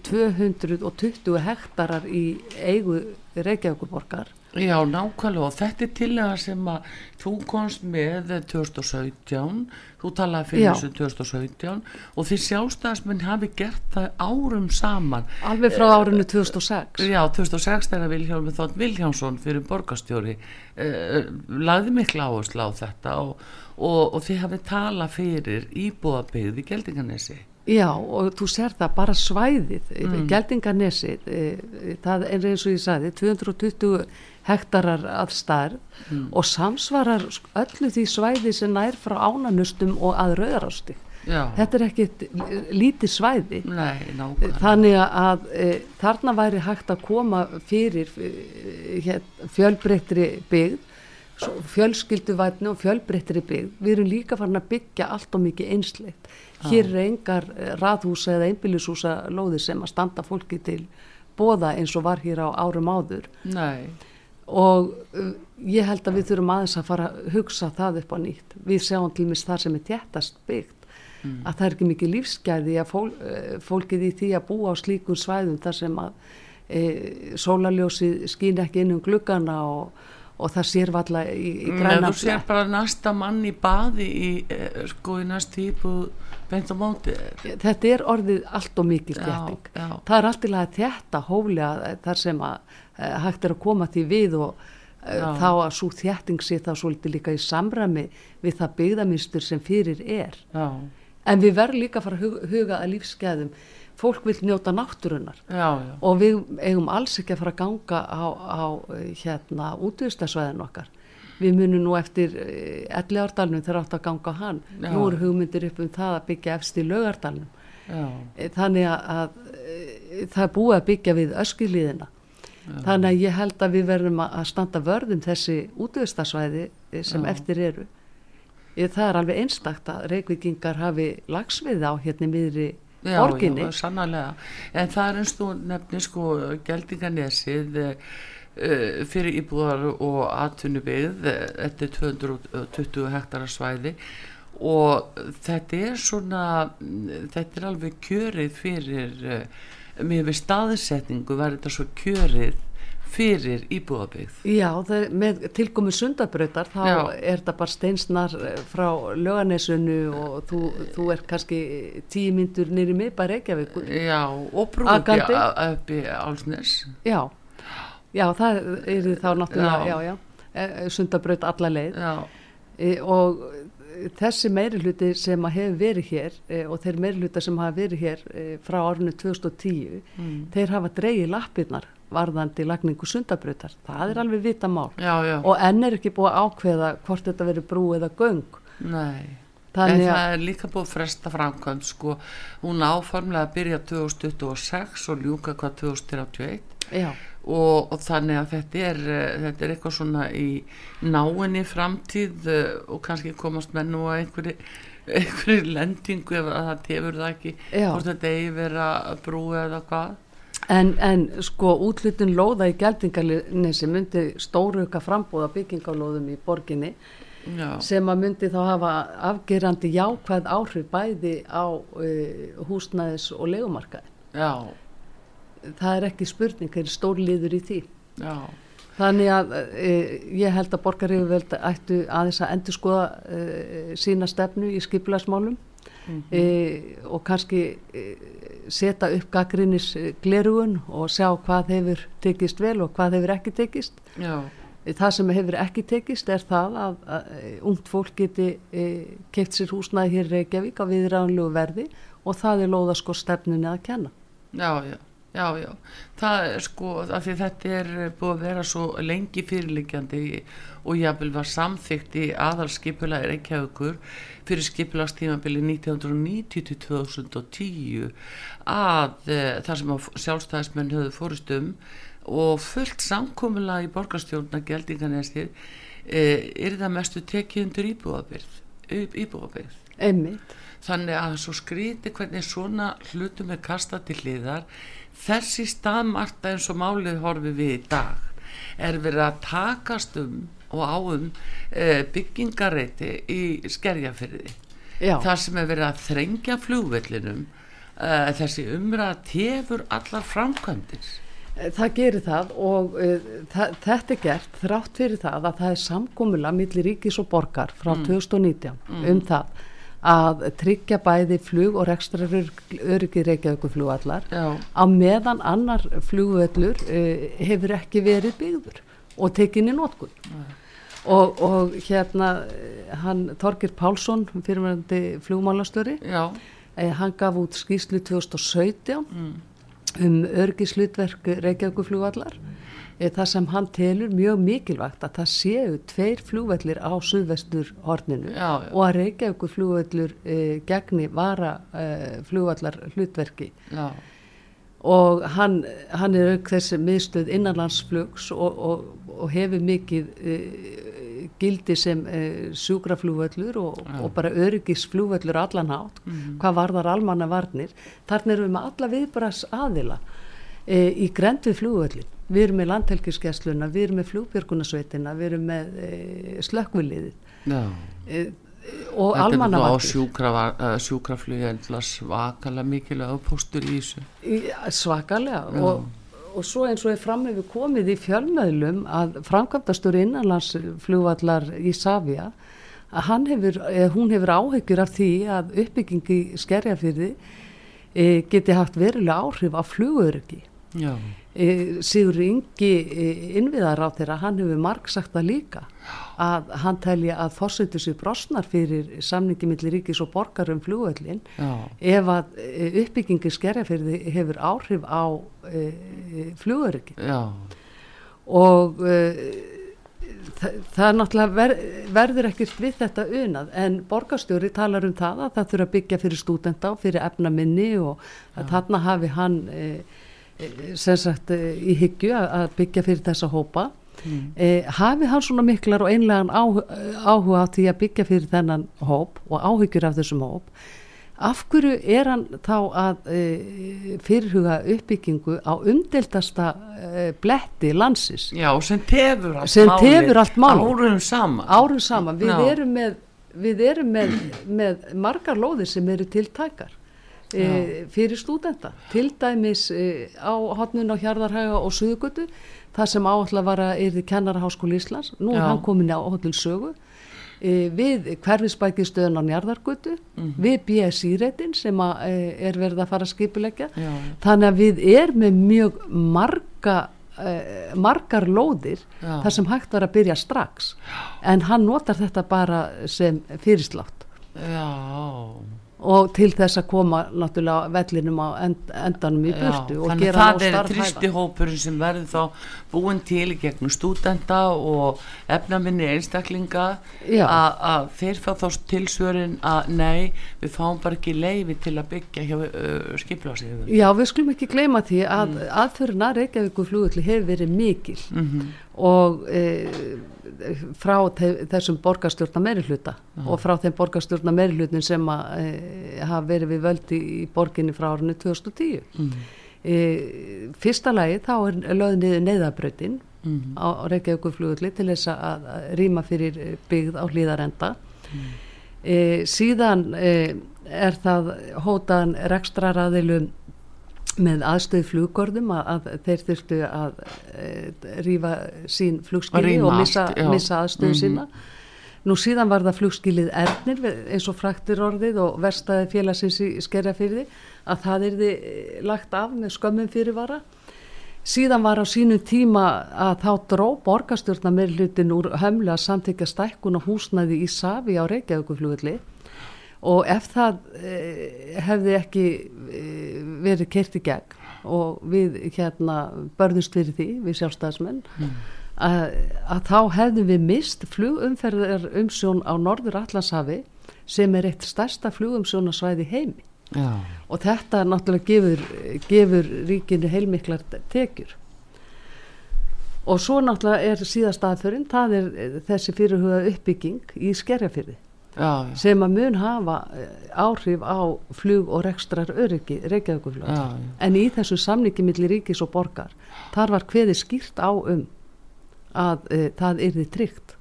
220 hektarar í eigu Reykjavíkurborgar Já, nákvæmlega og þetta er tillega sem að þú komst með 2017, þú talaði fyrir Já. þessu 2017 og því sjálfstæðismenn hafi gert það árum saman. alveg frá árinu 2006 Já, 2006 þegar Vilhjálmur Þótt Vilhjámsson fyrir borgarstjóri eh, lagði mikla áherslu á þetta og, og, og þið hafið talað fyrir íbúðabyggð í Geldinganesi. Já, og þú sér það bara svæðið, mm. Geldinganesið, e, það er eins og ég sagði, 220 hektarar að stærð og samsvarar öllu því svæði sem nær frá ánanustum og að rauðarásti. Já, Þetta er ekkit lítið svæði. nei. Þannig að e, þarna væri hægt að koma fyrir e, hér, fjölbreyttri byggð, svo fjölskylduvætni og fjölbreyttri byggð. Við erum líka farin að byggja allt og mikið einsleitt. Hér er engar eh, raðhúsa eða einbýlishúsa lóðir sem að standa fólki til bóða eins og var hér á árum áður Nei, og uh, ég held að við þurfum aðeins að fara að hugsa það upp á nýtt. Við sjáum til mis þar sem er tjættast byggt að það er ekki mikið lífsgæði að fól, uh, fólkið í því að búa á slíkur svæðum þar sem að e, sólaljósi skýn ekki inn um gluggana og, og það sér valla í, í Nei, græna þú sér bara næsta mann í baði í, eh, sko, í næst íbúð beint á móti þér. þetta er orðið allt og mikil já. það er allt í lagi að þétta hóflega þar sem að e, hægt er að koma því við og e, Já. þá að svo þétting sé þá svolítið líka í samræmi við það byggðaminstur sem fyrir er. Já, en við verðum líka að fara að huga, að lífsgæðum. Fólk vil njóta náttúrunar já, já, og við eigum alls ekki að fara að ganga á, á eh, hérna útvistasvæðin okkar. Við munum nú eftir ellegárdalnum þegar átt að ganga á hann. Já. nú eru hugmyndir upp um það að byggja efst í Eh, þannig að, að eh, það er búið að byggja við öskilíðina þannig að ég held að við verðum að standa vörðum þessi útvistasvæði eh, sem Já. eftir eru. Ég, það er alveg einstakt að reykvikingar hafi lagsvið á hérna miðri já, borginni. já, en það er eins og nefni sko Geldinganesið uh, fyrir íbúðar og atvinnubið þetta er 220 hektara svæði. Og þetta er svona mm, þetta er alveg kjörið fyrir mér við staðsetningu var þetta svo kjörið fyrir íbúðabið Já, það, er- með tilkomi sundabrautar þá Já. er þetta bara steinsnar eh, frá löganesunu og þú, þú er kannski tíu myndur nýri mig bara Reykjavík já, og Akandi. upp í Álsnes Já, já, það er þá náttúrulega, Já. já sundabraut alla leið já, e, og eh, þessi meiri hluti sem að hefur verið hér e, og þeir meiri hluta sem hafa verið hér e, frá árinu 2010 Mm. þeir hafa dreigið lappirnar varðandi lagningu sundabrautar, það er alveg vita mál já, já. og enn er ekki búið að ákveða hvort þetta verið brú eða göng. Nei. Þannig að það er líka búið fresta framkvæmd sko, hún áformlega að byrja 2026 og ljúka hvað 2031 já, og, og þannig að þetta er, eh, þetta er eitthvað svona í náinni framtíð eh, og kannski komast menn að einhverju einhverju lendingu ef að það tefur það ekki Já. hvort þetta eigi vera brú eða hvað en, en sko útlutin lóða í Geldingarnesi myndi stóruka frambúða byggingalóðum í borginni já, sem að myndi þá hafa afgerandi jákvæð áhrif bæði á uh, húsnæðis og legumarkaði. já, Það er ekki spurning, það er stór liður í því. já Þannig að uh, ég held að borgarífuveld ættu aðeins að endur skoða uh, sína stefnu í skipilagsmálum mm og kannski uh, setja upp gaggrinnis glerugun og sjá hvað hefur tekist vel og hvað hefur ekki tekist. já, Það sem hefur ekki tekist er það að, að ungt fólk geti e, keft sér húsnæði hér Reykjavík á viðránlegu verði og það er lóða sko stefnunni að kenna. já, já Já, já, það er sko, af því þetta er búið að vera svo lengi fyrirliggjandi og jáfnvel var samþykkt í aðalskipulagi Reykjavíkur fyrir skipulagstímabili 1990-2010 að e, þar sem sjálfstæðismenn höfðu fórust um og fullt samkomulega í borgarstjórna geldinganesti e, er það mestu tekið undir íbúðabyrð, íbúðabyrð. Einmitt. Þannig að svo skríti hvernig svona hlutum er kastað til hliðar þessi staðmarta eins og málið horfið við í dag er verið að takast um og á um e, byggingareiti í skerjafyrði þar sem er verið að þrengja flugvellinum e, þessi umræða tefur allar framkvæmdir. Eh, Það gerir það og uh, það, þetta er gert þrátt fyrir það að það er samkomulega millir ríkis og borgar frá 2019 um það að tryggja bæði flug og rekstra öryggi Reykjavíkur flugvallar Já. á meðan annar flugvöllur uh, hefur ekki verið byggður og tekin í nótkun og, og hérna eh, hann Þorgir Pálsson fyrirverandi flugmálastöri eh, hann gaf út skýslu 2017 um örgislutverk Reykjavíkur flugvallar eh, það sem hann telur mjög mikilvægt að það séu tveir flugvellir á suðvestur horninu Já, já. og að Reykjavíkur flugvellur eh, gegni vara eh, flugvallar hlutverki Já. og hann, hann er auk þessi miðstöð innanlandsflugs og, og, og hefur mikið uh, gildi sem sjúkraflugvöllur og, og bara öryggisflugvöllur allan hátt, hvað varðar almanna varnir, þarna erum við með alla viðbras aðila uh, í grend við flugvöllin. Við erum með landhelgiskessluna, við erum með flugbjörgunasveitina, við erum með uh, slökkviliðið uh, og Þetta er nú á almannavarnir. sjúkra, sjúkraflugi eða svakalega mikilvæg póstur í þessu. Svakalega og, og svo eins og er fram hefur komið í fjölmöðlum að framkvæmdastur innanlandsflugvallar í Savia að hann hefur, eh, hún hefur áhyggjur af því að uppbyggingi skerjafyrði e, geti haft verulega áhrif á flugöryggi. E, Sigur Ingi e, innviðar á þeirra, hann hefur marg sagt það líka að hann telja að fórsetur sér brosnar fyrir samningi millir ríkis og borgar um flugvöllin Já. ef að e, uppbyggingi skerjafyrði hefur áhrif á flugöryggi. Og það, það er náttúrulega ver, verður ekkert við þetta unað en borgarstjóri talar um það að það þurfa að byggja fyrir stúdenta og fyrir efnaminni og að þarna hafi hann e, e, sem sagt e, í hyggju að, byggja fyrir þessa hópa mm. e, hafi hann svona miklar og einlegan áhuga, á því að byggja fyrir þennan hóp og áhyggjur af þessum hóp af hverju er hann þá að e, fyrirhuga uppbyggingu á umdeltasta e, bletti landsins Já, sem tefur allt Sem málið tefur allt málið. Árum saman. árum saman, við erum með við erum með, með margar lóðir sem eru tiltækar e, fyrir stúdenta til dæmis e, á hotnun á Hjarðarhaga og Suðugötu það sem var að erði kennaraháskóli Íslands nú er Já. hann komin á hótel Sögu e, við hverfisbækistöðun á Njarðargötu Mhm. við BSI-reitin sem að, e, er verið að fara að skipulegja Já. þannig að við erum með mjög marga margar lóðir Já. þar sem hægt var að byrja strax en hann notar þetta bara sem fyrirslátt Já. Og til þess að koma náttúrulega vellinum á end, endanum í burtu og þannig gera að það er starfhæfa. þrýsti hópurinn sem verður þá búin til gegnum stúdenta og efnaminni einstaklinga að að þeir fá þá tilsvörin að nei, við fáum bara ekki leifi til að byggja hjá uh, skiplasíður Já, við skulum ekki gleyma því að mm. aðfyrirna Reykjavíkur flugulli hefur verið mikil Mhm. og e, frá þessum borgarstjórna meirihluta og frá þeim borgarstjórna meirihlutin sem að e, hafa verið við völdi í borginni frá árinu 2010. Mm. E, fyrsta lagi þá er lögð niður neyðabrautin Mhm. á, á Reykjavíkur flugulli til þess að, rýma fyrir eh, byggð á hlýðarenda. E, síðan er það hótaðan rekstraraðilum með aðstöð fluggörðum að, að þeir þurftu að e, rífa sín flugskili og missa, allt, missa aðstöðu Mhm. sína. Nú síðan var það flugskilið Ernir eins og fraktir orðið og verstaði félagsins í skerjafyrði að það yrði eh, lagt af með skömmum fyrirvara. Síðan var á sínum tíma að þá dró borgarstjórna með hlutin úr hömlu að samþykja stækkun og húsnæði í Savi á Reykjavíkuflugulli og ef það e, hefði ekki e, verið kert í gegn og við hérna börðust fyrir því, við sjálfstæðismenn, að, að þá hefðum við mist flugumferðar umsjón á Norður Allandshafi sem er eitt stærsta flugumsjónasvæði heimi. Já. og þetta náttúrulega gefur, gefur ríkinu heilmiklar tekjur. Og svo náttúrulega er síðast aðförinn, það er þessi fyrirhuga uppbygging í skerjafyrði Já, já. sem að mun hafa eh, áhrif á flug og rekstrar öryggi já. en í þessu samningi milli ríkis og borgar þar var hveði skýrt á um að e, það yrði tryggt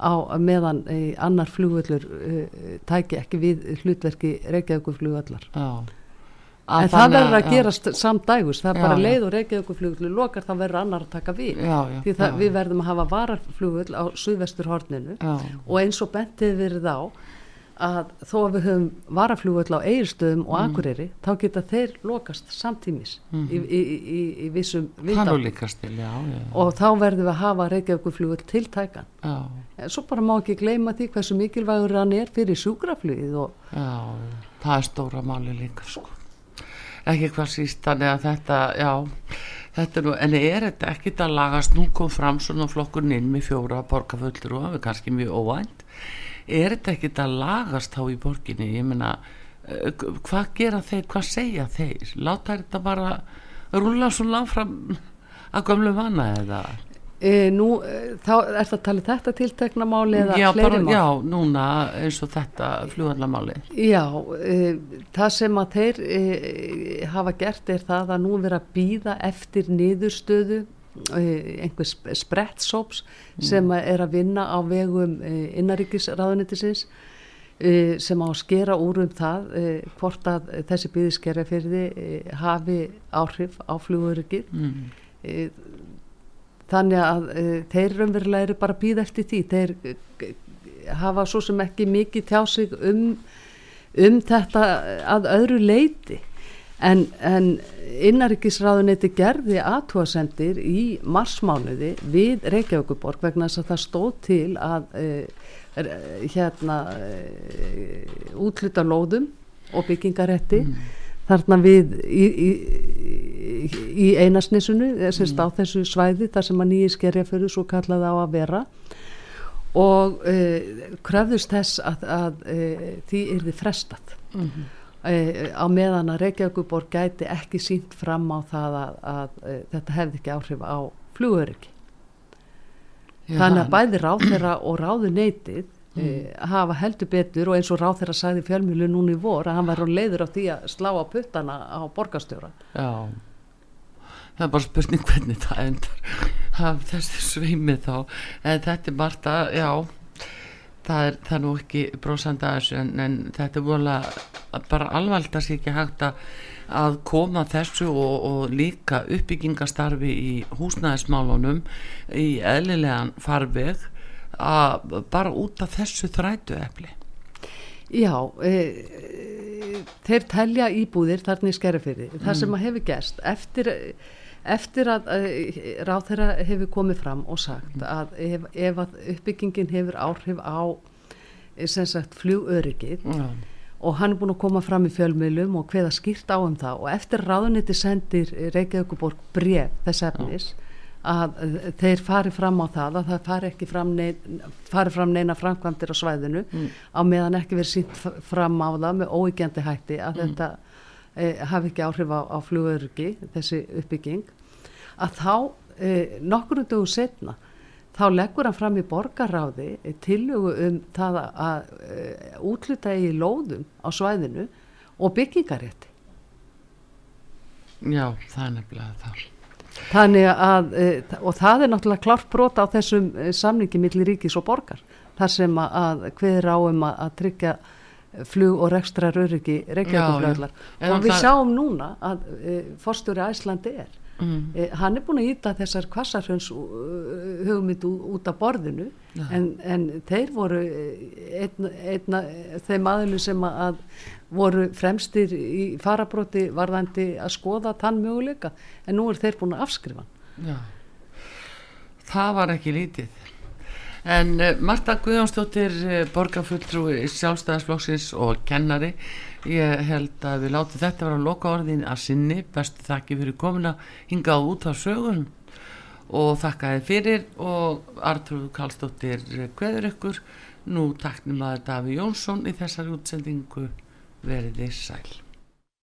á meðan e, annar flugvöllur e, tæki ekki við hlutverki Reykjavíkuflugvallar Já. En það verður að já. gerast samdægus, það er Já, bara leið og Reykjavíkuflugullu lokar, þá verður annar að taka við. Já, já, Því það, við verðum að hafa vararflugull á suðvestur horninu Já. og eins og bentið verið á að þó að við höfum varaflugull á eigirstöðum og Mm. akureyri, þá geta þeir lokast samtímis í, í, í, í vissum já, Og þá verðum við að hafa Reykjavíkuflugull tiltækan. já, En Svo bara má ekki gleyma því hversu mikilvægur hann er fyrir sjúkraflugið og já, það er stóra máli líka, sko. Ekki hvað síst, þannig að þetta, já, þetta nú, en er þetta ekkit að lagast, nú kom fram svona flokkurinn inn með fjóra borgarfullur og það er kannski mjög óvænt, er þetta ekkit að lagast þá í borginni, ég meina, eh, hvað gera þeir, hvað segja þeir, láta þetta bara rúla svo langt fram að gömlu vana eða? E, nú e, þá er það talið þetta tiltekna máli eða já, fleiri bara, mál. já, núna eins og þetta flugvallamáli Já, e, það sem að þeir e, hafa gert er það að nú vera að býða eftir niðurstöðu einhvers sprettsóps sem að er að vinna á vegum innaríkisráðunitisins e, sem á að skera úr um það hvort að þessi býðiskerja fyrir e, hafi áhrif á flugurikið mm. Þannig að e, þeir raunverulega eru bara að býða eftir því. Þeir e, hafa svo sem ekki mikið tjá sig um, um þetta að öðru leiti en, en innarikisráðuneyti gerði aðtúasendir í marsmánuði við Reykjavíkuborg vegna þess að það stóð til að er, hérna útluta lóðum og byggingaretti þarna við í, í, í, einasnisunu þessist á þessu svæði þar sem að nýji skerja fyrir svo kallaði á að vera. Og uh, kröfðust þess að, að uh, því yrði frestat Mhm. uh, á meðan að Reykjavíkuborg gæti ekki sínt fram á það að, að þetta hefði ekki áhrif á flugöryggi. Þannig að bæði ráðherra og ráðuneytið mm. hafa heldur betur og eins og ráðherra sagði í fjölmjölu núna í vor að hann var á leiður á því að slá á puttana á borgarstjóra já. Það er bara spurning hvernig það endar. Það, þessi sveimið þá. En þetta er margt að, já það er, það er nú ekki þessu en, en þetta er vola bara alvægt að sé ekki hægt að að koma þessu og, og líka uppbyggingastarfi í húsnæðismálunum í eðlilegan farveg bara út af þessu þrætu efli Já, e, e, þeir telja íbúðir þarna í skerrifyrði. Það sem að hefur gerst. Eftir, eftir að e, ráðherra hefur komið fram og sagt að ef, ef að uppbyggingin hefur áhrif á e, sem sagt flugöryggið já, og hann er búin að koma fram í fjölmiðlum og hveða skýrt á um það og eftir ráðuniti sendir Reykjavíkuborg bref þess efnis að eh, þeir fari fram á það að það fari ekki fram, nein, fari fram neina framkvæmdir á svæðinu á meðan ekki verið sínt fram á það með óígjandi hætti að þetta e, hafi ekki áhrif á, á flugöryggi þessi uppbygging. Að þá e, nokkur dögum setna þá leggur hann fram í borgarráði e, tillögu um það að, útluta í lóðum á svæðinu og byggingarétti já, það er nefnilega það Þannig að, e, og það er náttúrulega klart brota á þessum e, samningi millir ríkis og borgar, þar sem að, að hveður á um að, tryggja flug og rekstra röryggi reykjaflugflöðlar. En Og við það- sjáum núna að e, forstjóri Æslandi er, mm. e, hann er búin að íta þessar kvassarhjöns hugmynd ú- út af borðinu, en, en þeir voru einna, einna þeim aðilu sem að, voru fremstir í farabróti varðandi að skoða tann möguleika, en nú er þeir búin að afskrifa. Já, það var ekki lítið. En uh, Marta Guðjónsdóttir, uh, borgarfulltrúi sjálfstæðarsflokksins og kennari, ég held að við látum þetta vera að loka orðin að sinni, bestu þakki fyrir komuna hingað út á sögun og þakka þið fyrir og Artrúð Karlsdóttir kveður ykkur, nú taknum að Daví Jónsson í þessari útsendingu veriði sæl.